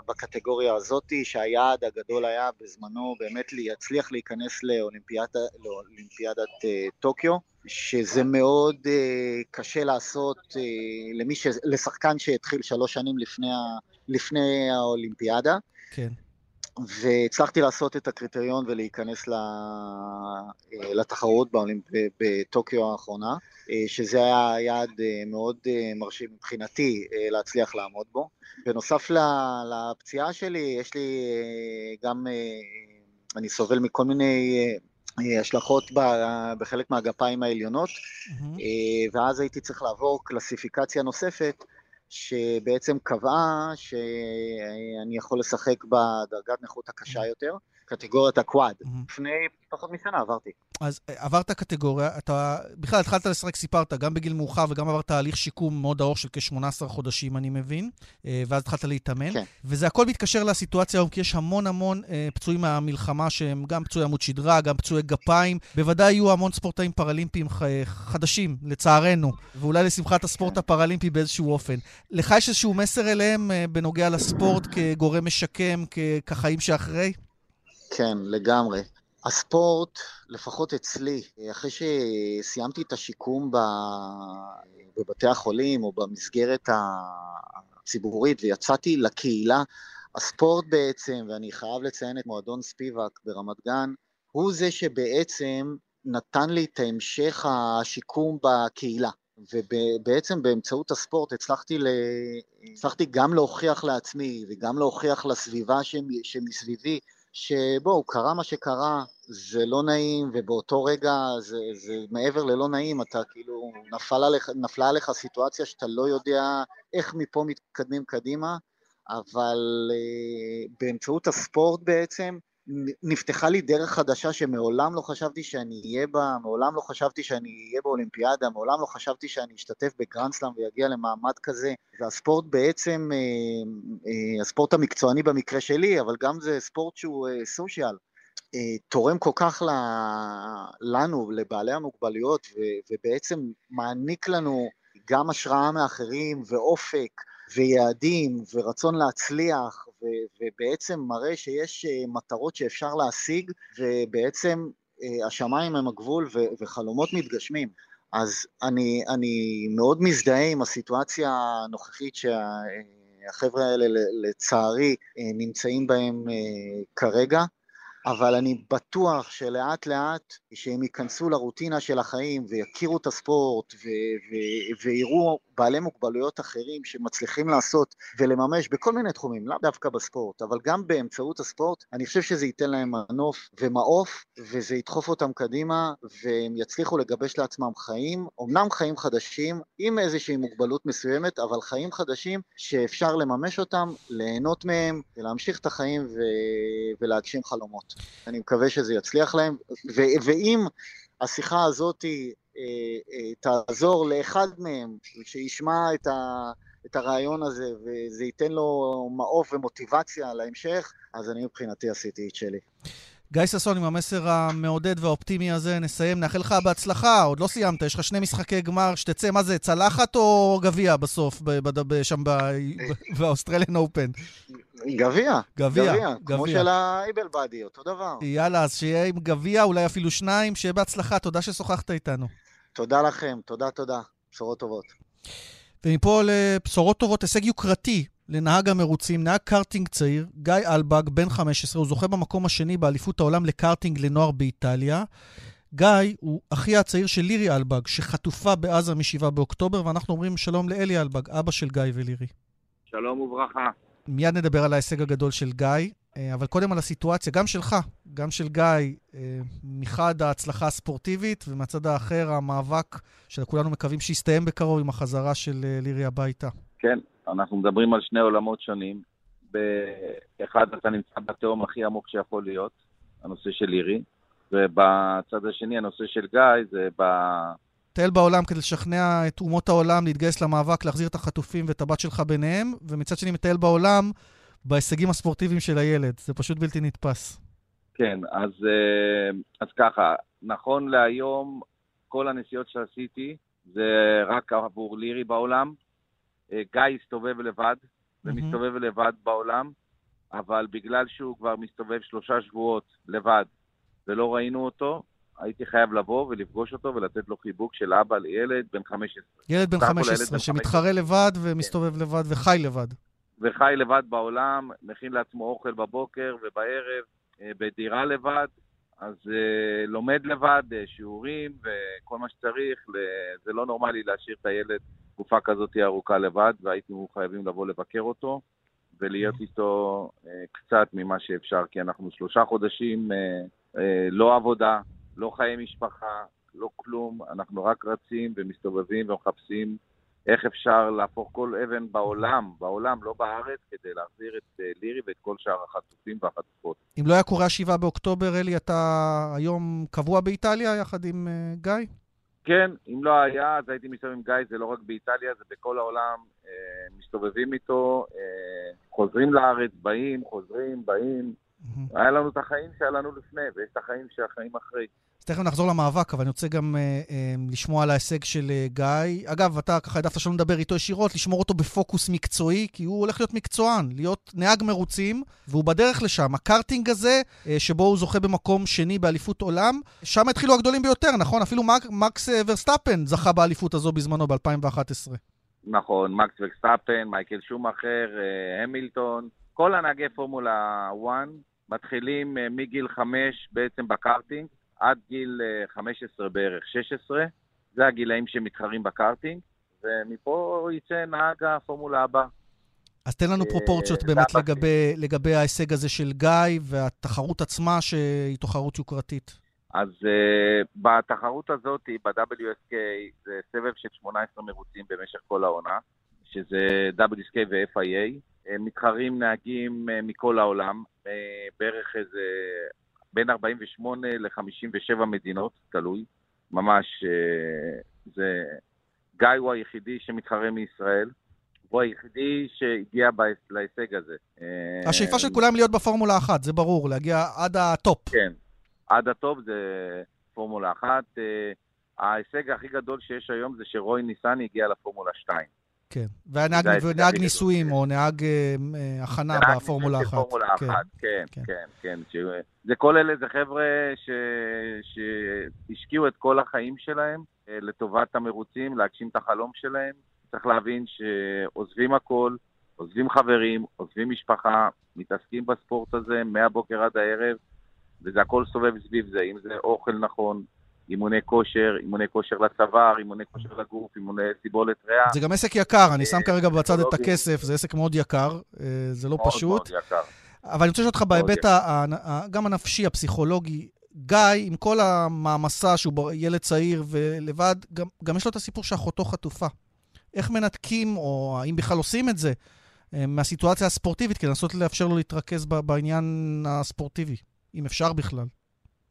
בקטגוריה הזאת, שהיעד הגדול היה בזמנו באמת להצליח להיכנס לאולימפיאדת, לאולימפיאדת טוקיו, שזה מאוד קשה לעשות למי ש... לשחקן שהתחיל שלוש שנים לפני, ה... לפני האולימפיאדה. כן. והצלחתי לעשות את הקריטריון ולהיכנס לתחרות באולימפ... בטוקיו האחרונה, שזה היה יעד מאוד מרשים מבחינתי להצליח לעמוד בו. בנוסף לפציעה שלי, יש לי גם, אני סובל מכל מיני השלכות בחלק מהגפיים העליונות, mm-hmm. ואז הייתי צריך לעבור קלסיפיקציה נוספת, שבעצם קבעה שאני יכול לשחק בדרגת נכות הקשה יותר, קטגוריית הקוואד. לפני פחות משנה עברתי. אז עברת קטגוריה, אתה בכלל התחלת לשחק, סיפרת, גם בגיל מאוחר וגם עברת תהליך שיקום מאוד ארוך של כ-18 חודשים, אני מבין, ואז התחלת להתאמן. כן. וזה הכל מתקשר לסיטואציה היום, כי יש המון המון אה, פצועים מהמלחמה שהם גם פצועי עמוד שדרה, גם פצועי גפיים. בוודאי יהיו המון ספורטאים פראלימפיים ח... חדשים, לצערנו, ואולי לשמחת הספורט הפראלימפי באיזשהו אופן. לך יש איזשהו מסר אליהם אה, בנוגע לספורט כגורם משקם, כחיים שאחרי? כן, לגמרי. הספורט, לפחות אצלי, אחרי שסיימתי את השיקום בבתי החולים או במסגרת הציבורית ויצאתי לקהילה, הספורט בעצם, ואני חייב לציין את מועדון ספיבק ברמת גן, הוא זה שבעצם נתן לי את המשך השיקום בקהילה. ובעצם באמצעות הספורט הצלחתי, ל... הצלחתי גם להוכיח לעצמי וגם להוכיח לסביבה שמסביבי שבואו, קרה מה שקרה, זה לא נעים, ובאותו רגע זה, זה מעבר ללא נעים, אתה כאילו, נפל עליך, נפלה עליך סיטואציה שאתה לא יודע איך מפה מתקדמים קדימה, אבל uh, באמצעות הספורט בעצם, נפתחה לי דרך חדשה שמעולם לא חשבתי שאני אהיה בה, מעולם לא חשבתי שאני אהיה באולימפיאדה, מעולם לא חשבתי שאני אשתתף בגרנדסלאם ויגיע למעמד כזה. והספורט בעצם, אה, אה, הספורט המקצועני במקרה שלי, אבל גם זה ספורט שהוא סושיאל. תורם כל כך לנו, לבעלי המוגבלויות, ובעצם מעניק לנו גם השראה מאחרים ואופק ויעדים ורצון להצליח, ובעצם מראה שיש מטרות שאפשר להשיג, ובעצם השמיים הם הגבול וחלומות מתגשמים. אז אני, אני מאוד מזדהה עם הסיטואציה הנוכחית שהחבר'ה האלה לצערי נמצאים בהם כרגע. אבל אני בטוח שלאט לאט, שהם ייכנסו לרוטינה של החיים ויכירו את הספורט ויראו בעלי מוגבלויות אחרים שמצליחים לעשות ולממש בכל מיני תחומים, לאו דווקא בספורט, אבל גם באמצעות הספורט, אני חושב שזה ייתן להם מנוף ומעוף, וזה ידחוף אותם קדימה, והם יצליחו לגבש לעצמם חיים, אמנם חיים חדשים, עם איזושהי מוגבלות מסוימת, אבל חיים חדשים שאפשר לממש אותם, ליהנות מהם, ולהמשיך את החיים ו... ולהגשים חלומות. אני מקווה שזה יצליח להם, ו- ואם השיחה הזאת אה, אה, תעזור לאחד מהם, שישמע את, ה, את הרעיון הזה וזה ייתן לו מעוף ומוטיבציה להמשך, אז אני מבחינתי עשיתי את שלי. גיא ששון, עם המסר המעודד והאופטימי הזה, נסיים. נאחל לך בהצלחה, עוד לא סיימת, יש לך שני משחקי גמר, שתצא, מה זה, צלחת או גביע בסוף, שם ב Australian Open? גביע. גביע. כמו של האיבל באדי, אותו דבר. יאללה, אז שיהיה עם גביע, אולי אפילו שניים, שיהיה בהצלחה, תודה ששוחחת איתנו. תודה לכם, תודה, תודה. בשורות טובות. ומפה לבשורות טובות, הישג יוקרתי לנהג המרוצים, נהג קארטינג צעיר, גיא אלבג, בן 15, הוא זוכה במקום השני באליפות העולם לקארטינג לנוער באיטליה. גיא הוא אחי הצעיר של לירי אלבג, שחטופה בעזה מ-7 באוקטובר, ואנחנו אומרים שלום לאלי אלבג, אבא של גיא ולירי. שלום וברכה. מיד נדבר על ההישג הגדול של גיא, אה, אבל קודם על הסיטואציה, גם שלך, גם של גיא, אה, מחד ההצלחה הספורטיבית, ומהצד האחר המאבק שכולנו מקווים שיסתיים בקרוב עם החזרה של אה, לירי הביתה. כן, אנחנו מדברים על שני עולמות שונים. באחד אתה נמצא בתהום הכי עמוק שיכול להיות, הנושא של לירי, ובצד השני הנושא של גיא זה ב... טייל בעולם כדי לשכנע את אומות העולם להתגייס למאבק, להחזיר את החטופים ואת הבת שלך ביניהם, ומצד שני מטייל בעולם בהישגים הספורטיביים של הילד. זה פשוט בלתי נתפס. כן, אז, אה, אז ככה, נכון להיום, כל הנסיעות שעשיתי זה רק עבור לירי בעולם. אה, גיא הסתובב לבד, ומסתובב לבד בעולם, אבל בגלל שהוא כבר מסתובב שלושה שבועות לבד ולא ראינו אותו, הייתי חייב לבוא ולפגוש אותו ולתת לו חיבוק של אבא לילד בן 15. ילד בן 15 שמתחרה לבד ומסתובב כן. לבד וחי לבד. וחי לבד בעולם, מכין לעצמו אוכל בבוקר ובערב, אה, בדירה לבד, אז uh, לומד לבד, שיעורים וכל מה שצריך. זה לא נורמלי להשאיר את הילד תקופה כזאת ארוכה לבד, והיינו חייבים לבוא לבקר אותו ולהיות איתו uh, קצת ממה שאפשר, כי אנחנו שלושה חודשים, uh, uh, לא עבודה, לא חיי משפחה, לא כלום, אנחנו רק רצים ומסתובבים ומחפשים איך אפשר להפוך כל אבן בעולם, בעולם, לא בארץ, כדי להחזיר את uh, לירי ואת כל שאר החטופים והחטופות. אם לא היה קורה ה-7 באוקטובר, אלי, אתה היום קבוע באיטליה יחד עם uh, גיא? כן, אם לא היה, אז הייתי מסתובב עם גיא, זה לא רק באיטליה, זה בכל העולם. uh, מסתובבים איתו, uh, חוזרים לארץ, באים, חוזרים, באים. Mm-hmm. היה לנו את החיים שהיה לנו לפני, ויש את החיים שהחיים אחרי. אז תכף נחזור למאבק, אבל אני רוצה גם אה, אה, לשמוע על ההישג של אה, גיא. אגב, אתה ככה העדפת שלא לדבר איתו ישירות, לשמור אותו בפוקוס מקצועי, כי הוא הולך להיות מקצוען, להיות נהג מרוצים, והוא בדרך לשם. הקארטינג הזה, אה, שבו הוא זוכה במקום שני באליפות עולם, שם התחילו הגדולים ביותר, נכון? אפילו מק, מקס אה, ורסטאפן זכה באליפות הזו בזמנו, ב-2011. נכון, מקס ורסטאפן, מייקל שומאחר, אה, המילטון, כל הנהגי פורמולה 1 מתחילים אה, מגיל 5 בעצם בקארטינג. עד גיל 15 אה, בערך, 16, זה הגילאים שמתחרים בקארטינג, ומפה יצא נהג הפורמולה הבא. אז תן לנו אה, פרופורציות באמת לגבי, לגבי ההישג הזה של גיא והתחרות עצמה, שהיא תחרות יוקרתית. אז uh, בתחרות הזאת, ב-WSK, זה סבב של 18 מרוצים במשך כל העונה, שזה WSK ו-FIA. מתחרים נהגים uh, מכל העולם, uh, בערך איזה בין 48 ל-57 מדינות, תלוי. ממש, אה, זה... גיא הוא היחידי שמתחרה מישראל, הוא היחידי שהגיע להישג הזה. אה, השאיפה של כולם להיות בפורמולה אחת, זה ברור, להגיע עד הטופ. כן, עד הטופ זה פורמולה אחת. אה, ההישג הכי גדול שיש היום זה שרוי ניסני הגיע לפורמולה 2. כן. ונהג. ניסויים, או נהג אה, אה, הכנה בפורמולה אחת. פורמולה כן. אחת, כן, כן. כן, כן. ש- זה כל אלה, זה חבר'ה שהשקיעו את כל החיים שלהם אה, לטובת המרוצים, להגשים את החלום שלהם. צריך להבין שעוזבים הכל, עוזבים חברים, עוזבים משפחה, מתעסקים בספורט הזה מהבוקר עד הערב, וזה הכל סובב סביב זה, אם זה אוכל נכון, אימוני כושר, אימוני כושר לצוואר, אימוני כושר לגוף, אימוני סיבולת ריאה. זה גם עסק יקר, אני שם אה, כרגע בצד את. הכסף, זה עסק מאוד יקר, אה, זה לא מאוד פשוט. מאוד יקר. אבל אני רוצה לשאול אותך מאוד בהיבט גם הנפשי, הפסיכולוגי, גיא, עם כל המעמסה שהוא ילד צעיר ולבד, גם, גם יש לו את הסיפור שאחותו חטופה. איך מנתקים, או האם בכלל עושים את זה, אה, מהסיטואציה הספורטיבית, כדי לנסות לאפשר לו להתרכז בעניין הספורטיבי, אם אפשר בכלל.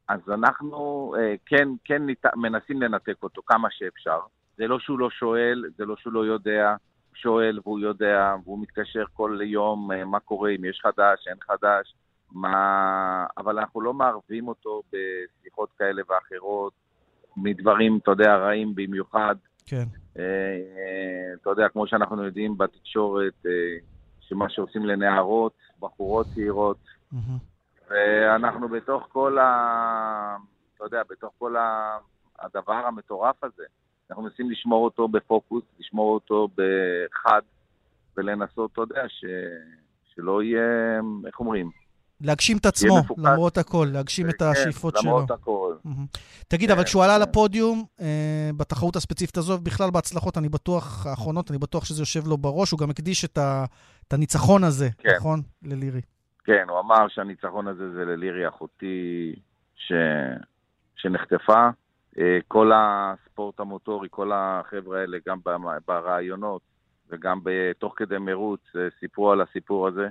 אז אנחנו אה, כן, כן נית... מנסים לנתק אותו כמה שאפשר. זה לא שהוא לא שואל, זה לא שהוא לא יודע, הוא שואל והוא יודע, והוא מתקשר כל יום אה, מה קורה, אם יש חדש, אין חדש, מה... אבל אנחנו לא מערבים אותו בשיחות כאלה ואחרות, מדברים, אתה יודע, רעים במיוחד. כן. אה, אה, אתה יודע, כמו שאנחנו יודעים בתקשורת, אה, שמה שעושים לנערות, בחורות צעירות, ואנחנו בתוך כל ה... אתה יודע, בתוך כל ה... הדבר המטורף הזה, אנחנו מנסים לשמור אותו בפוקוס, לשמור אותו בחד, ולנסות, אתה יודע, ש... שלא יהיה, איך אומרים? להגשים את עצמו. למרות הכל, להגשים את כן, השאיפות שלו. למרות הכל. תגיד, כן, אבל כשהוא עלה לפודיום, אה, בתחרות הספציפית הזו, ובכלל בהצלחות, אני בטוח, האחרונות, אני בטוח שזה יושב לו בראש, הוא גם הקדיש את ה- את הניצחון הזה, כן. נכון? ללירי. כן, הוא אמר שהניצחון הזה זה ללירי אחותי ש... שנחטפה. אה, כל הספורט המוטורי, כל החבר'ה האלה, גם ברעיונות וגם תוך כדי מרוץ, אה, סיפרו על הסיפור הזה,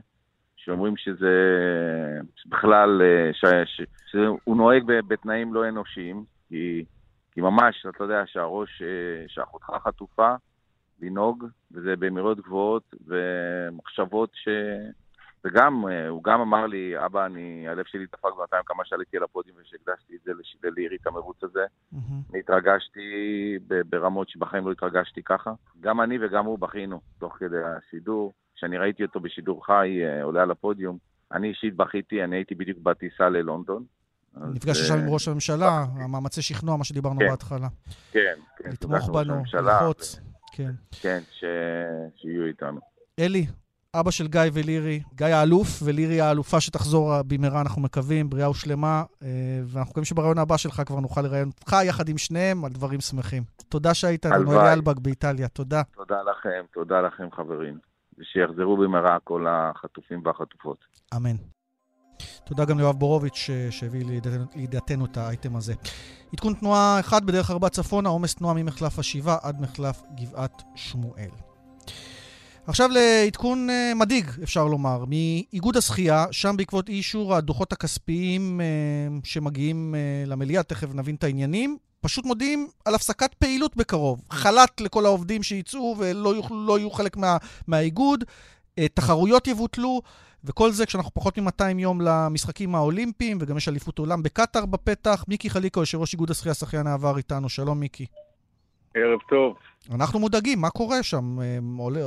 שאומרים שזה בכלל, אה, ש... ש... שהוא נוהג בתנאים לא אנושיים, כי, כי ממש, אתה יודע, שהראש, שאחותך חטופה, לנהוג, וזה במהירות גבוהות, ומחשבות ש... וגם, אה, הוא גם אמר לי, אבא, אני, הלב שלי דפק בינתיים כמה שעליתי על הפודיום ושהקדשתי את זה ללירי, את המרוץ הזה. אני התרגשתי ברמות שבחיים לא התרגשתי ככה. גם אני וגם הוא בכינו תוך כדי השידור. כשאני ראיתי אותו בשידור חי אה, עולה על הפודיום, אני אישית בכיתי, אני הייתי בדיוק בטיסה ללונדון. נפגש אה, עכשיו עם ראש הממשלה, המאמצי שכנוע, מה שדיברנו כן. בהתחלה. כן, כן. לתמוך בנו, ללחוץ. כן. כן. שיהיו איתנו. אלי, אבא של גיא ולירי, גיא האלוף ולירי האלופה שתחזור במהרה, אנחנו מקווים, בריאה ושלמה, אה, ואנחנו מקווים שברעיון הבא שלך כבר נוכל לראיין אותך יחד עם שניהם על דברים שמחים. תודה שהיית לנו. אלי אלבג באיטליה, תודה. תודה לכם, תודה לכם חברים. ושיחזרו במהרה כל החטופים והחטופות. אמן. תודה גם ליואב בורוביץ' ש- שהביא לידיעתנו את האייטם הזה. עדכון תנועה אחד בדרך ארבע צפונה, עומס תנועה ממחלף השבעה עד מחלף גבעת שמואל. עכשיו לעדכון אה, מדאיג, אפשר לומר, מאיגוד השחייה, שם בעקבות אי אישור הדוחות הכספיים אה, שמגיעים אה, למליאה, תכף נבין את העניינים, פשוט מודיעים על הפסקת פעילות בקרוב. חל"ת לכל העובדים שיצאו ולא יוכלו, לא יהיו חלק מה, מהאיגוד, תחרויות יבוטלו, וכל זה כשאנחנו פחות מ-200 יום למשחקים האולימפיים, וגם יש אליפות עולם בקטאר בפתח. מיקי חליקו, יושב ראש איגוד השחייה, שחיין העבר איתנו. שלום, מיקי. ערב טוב. אנחנו מודאגים, מה קורה שם? אה, עולה,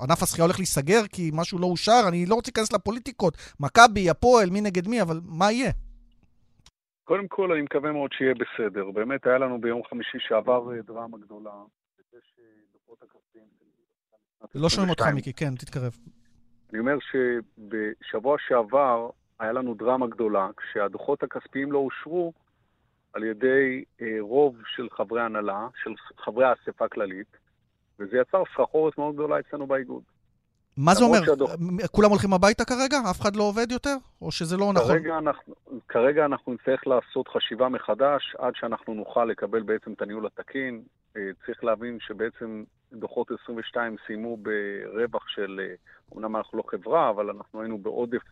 ענף השחייה הולך להיסגר כי משהו לא אושר? אני לא רוצה להיכנס לפוליטיקות. מכבי, הפועל, מי נגד מי, אבל מה יהיה? קודם כל, אני מקווה מאוד שיהיה בסדר. באמת, היה לנו ביום חמישי שעבר אה, דרמה גדולה. של לא שומעים אותך, 22. מיקי, כן, תתקרב. אני אומר שבשבוע שעבר היה לנו דרמה גדולה, כשהדוחות הכספיים לא אושרו על ידי אה, רוב של חברי הנהלה, של חברי האספה הכללית, וזה יצר סחרחורת מאוד גדולה אצלנו באיגוד. מה זה אומר? שהדוח- כולם הולכים הביתה כרגע? אף אחד לא עובד יותר? או שזה לא נכון? כרגע אנחנו, כרגע אנחנו נצטרך לעשות חשיבה מחדש עד שאנחנו נוכל לקבל בעצם את הניהול התקין. אה, צריך להבין שבעצם דוחות 22 סיימו ברווח של, אה, אומנם אנחנו לא חברה, אבל אנחנו היינו בעודף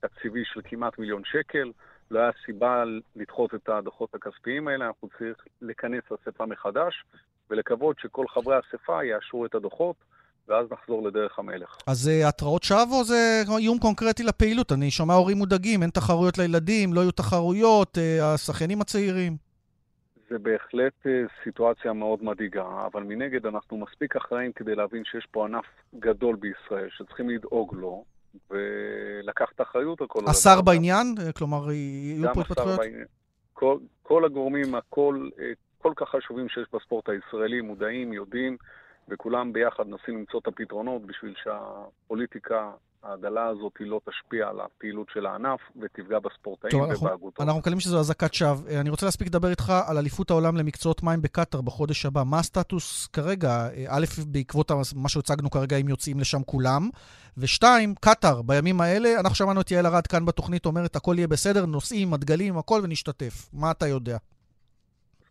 תקציבי של כמעט מיליון שקל. לא היה סיבה לדחות את הדוחות הכספיים האלה, אנחנו צריכים לכנס אספה מחדש ולקוות שכל חברי האספה יאשרו את הדוחות ואז נחזור לדרך המלך. אז זה התראות שווא או זה איום קונקרטי לפעילות? אני שומע הורים מודאגים, אין תחרויות לילדים, לא יהיו תחרויות, אה, השחיינים הצעירים. זה בהחלט אה, סיטואציה מאוד מדאיגה, אבל מנגד אנחנו מספיק אחראים כדי להבין שיש פה ענף גדול בישראל שצריכים לדאוג לו ולקחת אחריות על כל הדבר. השר בעניין? כלומר, יהיו פה התפתחויות? כל, כל הגורמים, הכל, כל כך חשובים שיש בספורט הישראלי, מודעים, יודעים, וכולם ביחד מנסים למצוא את הפתרונות בשביל שהפוליטיקה הדלה הזאת לא תשפיע על הפעילות של הענף ותפגע בספורטאים ובהגותו. אנחנו מקווים שזו אזעקת שווא. אני רוצה להספיק לדבר איתך על אליפות העולם למקצועות מים בקטאר בחודש הבא. מה הסטטוס כרגע? א', בעקבות מה שהוצגנו כרגע, אם יוצאים לשם כולם, ושתיים, קטאר, בימים האלה, אנחנו שמענו את יעל ארד כאן בתוכנית אומרת, הכל יהיה בסדר, נוסעים, הדגלים, הכל, ונשתתף. מה אתה יודע?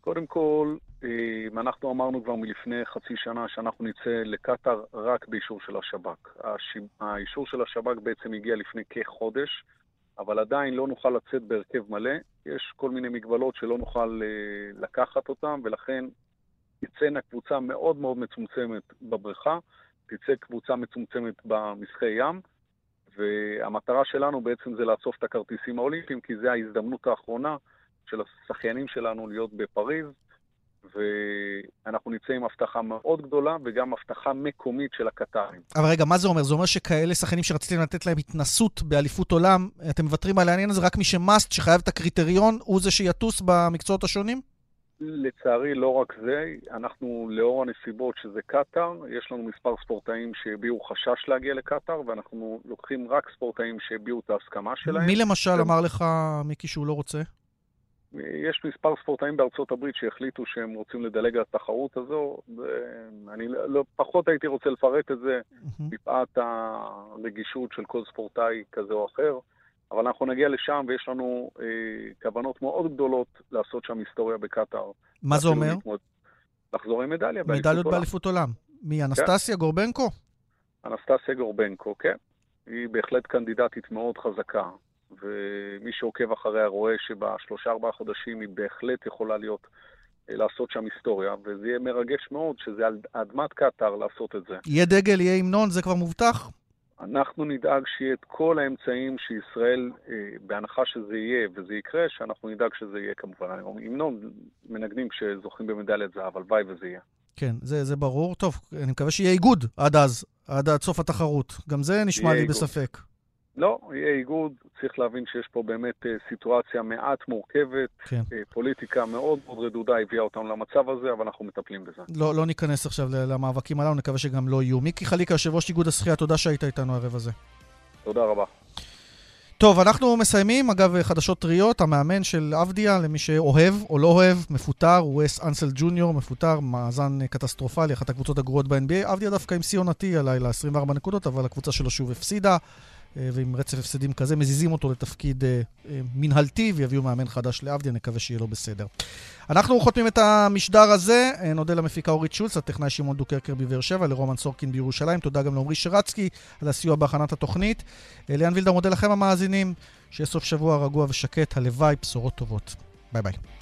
קודם כל, אה, אנחנו אמרנו כבר מלפני חצי שנה שאנחנו נצא לקטאר רק באישור של השב"כ. האישור של השב"כ בעצם הגיע לפני כחודש, אבל עדיין לא נוכל לצאת בהרכב מלא. יש כל מיני מגבלות שלא נוכל אה, לקחת אותן, ולכן תצאנה קבוצה מאוד מאוד מצומצמת בבריכה, תצא קבוצה מצומצמת במשחי ים, והמטרה שלנו בעצם זה לאסוף את הכרטיסים האולימפיים, כי זו ההזדמנות האחרונה של השחיינים שלנו להיות בפריז. ואנחנו נצא עם הבטחה מאוד גדולה וגם הבטחה מקומית של הקטרים. אבל רגע, מה זה אומר? זה אומר שכאלה שחיינים שרציתם לתת להם התנסות באליפות עולם, אתם מוותרים על העניין הזה רק מי שמאסט, שחייב את הקריטריון, הוא זה שיטוס במקצועות השונים? לצערי, לא רק זה, אנחנו, לאור הנסיבות שזה קטאר, יש לנו מספר ספורטאים שהביעו חשש להגיע לקטאר, ואנחנו לוקחים רק ספורטאים שהביעו את ההסכמה שלהם. מי למשל ו... אמר לך, מיקי, שהוא לא רוצה? יש מספר ספורטאים בארצות הברית שהחליטו שהם רוצים לדלג על התחרות הזו, ואני לא, לא, פחות הייתי רוצה לפרט את זה מפאת הרגישות של כל ספורטאי כזה או אחר, אבל אנחנו נגיע לשם ויש לנו אה, כוונות מאוד גדולות לעשות שם היסטוריה בקטאר. מה זה אומר? מתמוד... לחזור עם מדליה באליפות עולם. מדליות באליפות עולם. מי, כן. אנסטסיה כן. גורבנקו? אנסטסיה גורבנקו, כן. היא בהחלט קנדידטית מאוד חזקה. ומי שעוקב אחריה רואה שבשלושה-ארבעה חודשים היא בהחלט יכולה להיות, אה, לעשות שם היסטוריה, וזה יהיה מרגש מאוד שזה על אדמת קטאר לעשות את זה. יהיה דגל, יהיה המנון, זה כבר מובטח? אנחנו נדאג שיהיה את כל האמצעים שישראל, אה, בהנחה שזה יהיה וזה יקרה, שאנחנו נדאג שזה יהיה כמובן. המנון מנגנים כשזוכים במדליית זהב, הלוואי וזה יהיה. כן, זה, זה ברור. טוב, אני מקווה שיהיה איגוד עד אז, עד עד סוף התחרות. גם זה נשמע לי איגוד. בספק. לא, יהיה איגוד, צריך להבין שיש פה באמת אה, סיטואציה מעט מורכבת, כן. אה, פוליטיקה מאוד מאוד רדודה הביאה אותנו למצב הזה, אבל אנחנו מטפלים בזה. לא, לא ניכנס עכשיו למאבקים הללו, נקווה שגם לא יהיו. מיקי חליקה, יושב ראש איגוד השחייה, תודה שהיית איתנו הערב הזה. תודה רבה. טוב, אנחנו מסיימים. אגב, חדשות טריות, המאמן של אבדיה, למי שאוהב או לא אוהב, מפוטר, הוא אס אנסל ג'וניור, מפוטר, מאזן קטסטרופלי, אחת הקבוצות הגרועות ב-NBA. אבדיה דווקא עם שיא עונתי הלילה, 24 נקודות, אבל הקבוצה שלו שוב הפסידה. אה, ועם רצף הפסדים כזה, מזיזים אותו לתפקיד אה, אה, מנהלתי ויביאו מאמן חדש לעבדיה, נקווה שיהיה לו בסדר. אנחנו חותמים את המשדר הזה, נודה למפיקה אורית שולץ, הטכנאי שמעון דוקרקר בבאר שבע, לרומן סורקין בירושלים, תודה גם לעמרי שרצקי על הסיוע בהכנת התוכנית. ליאן וילדאו מודה לכם המאזינים, שיהיה סוף שבוע רגוע ושקט, הלוואי, בשורות טובות. ביי ביי.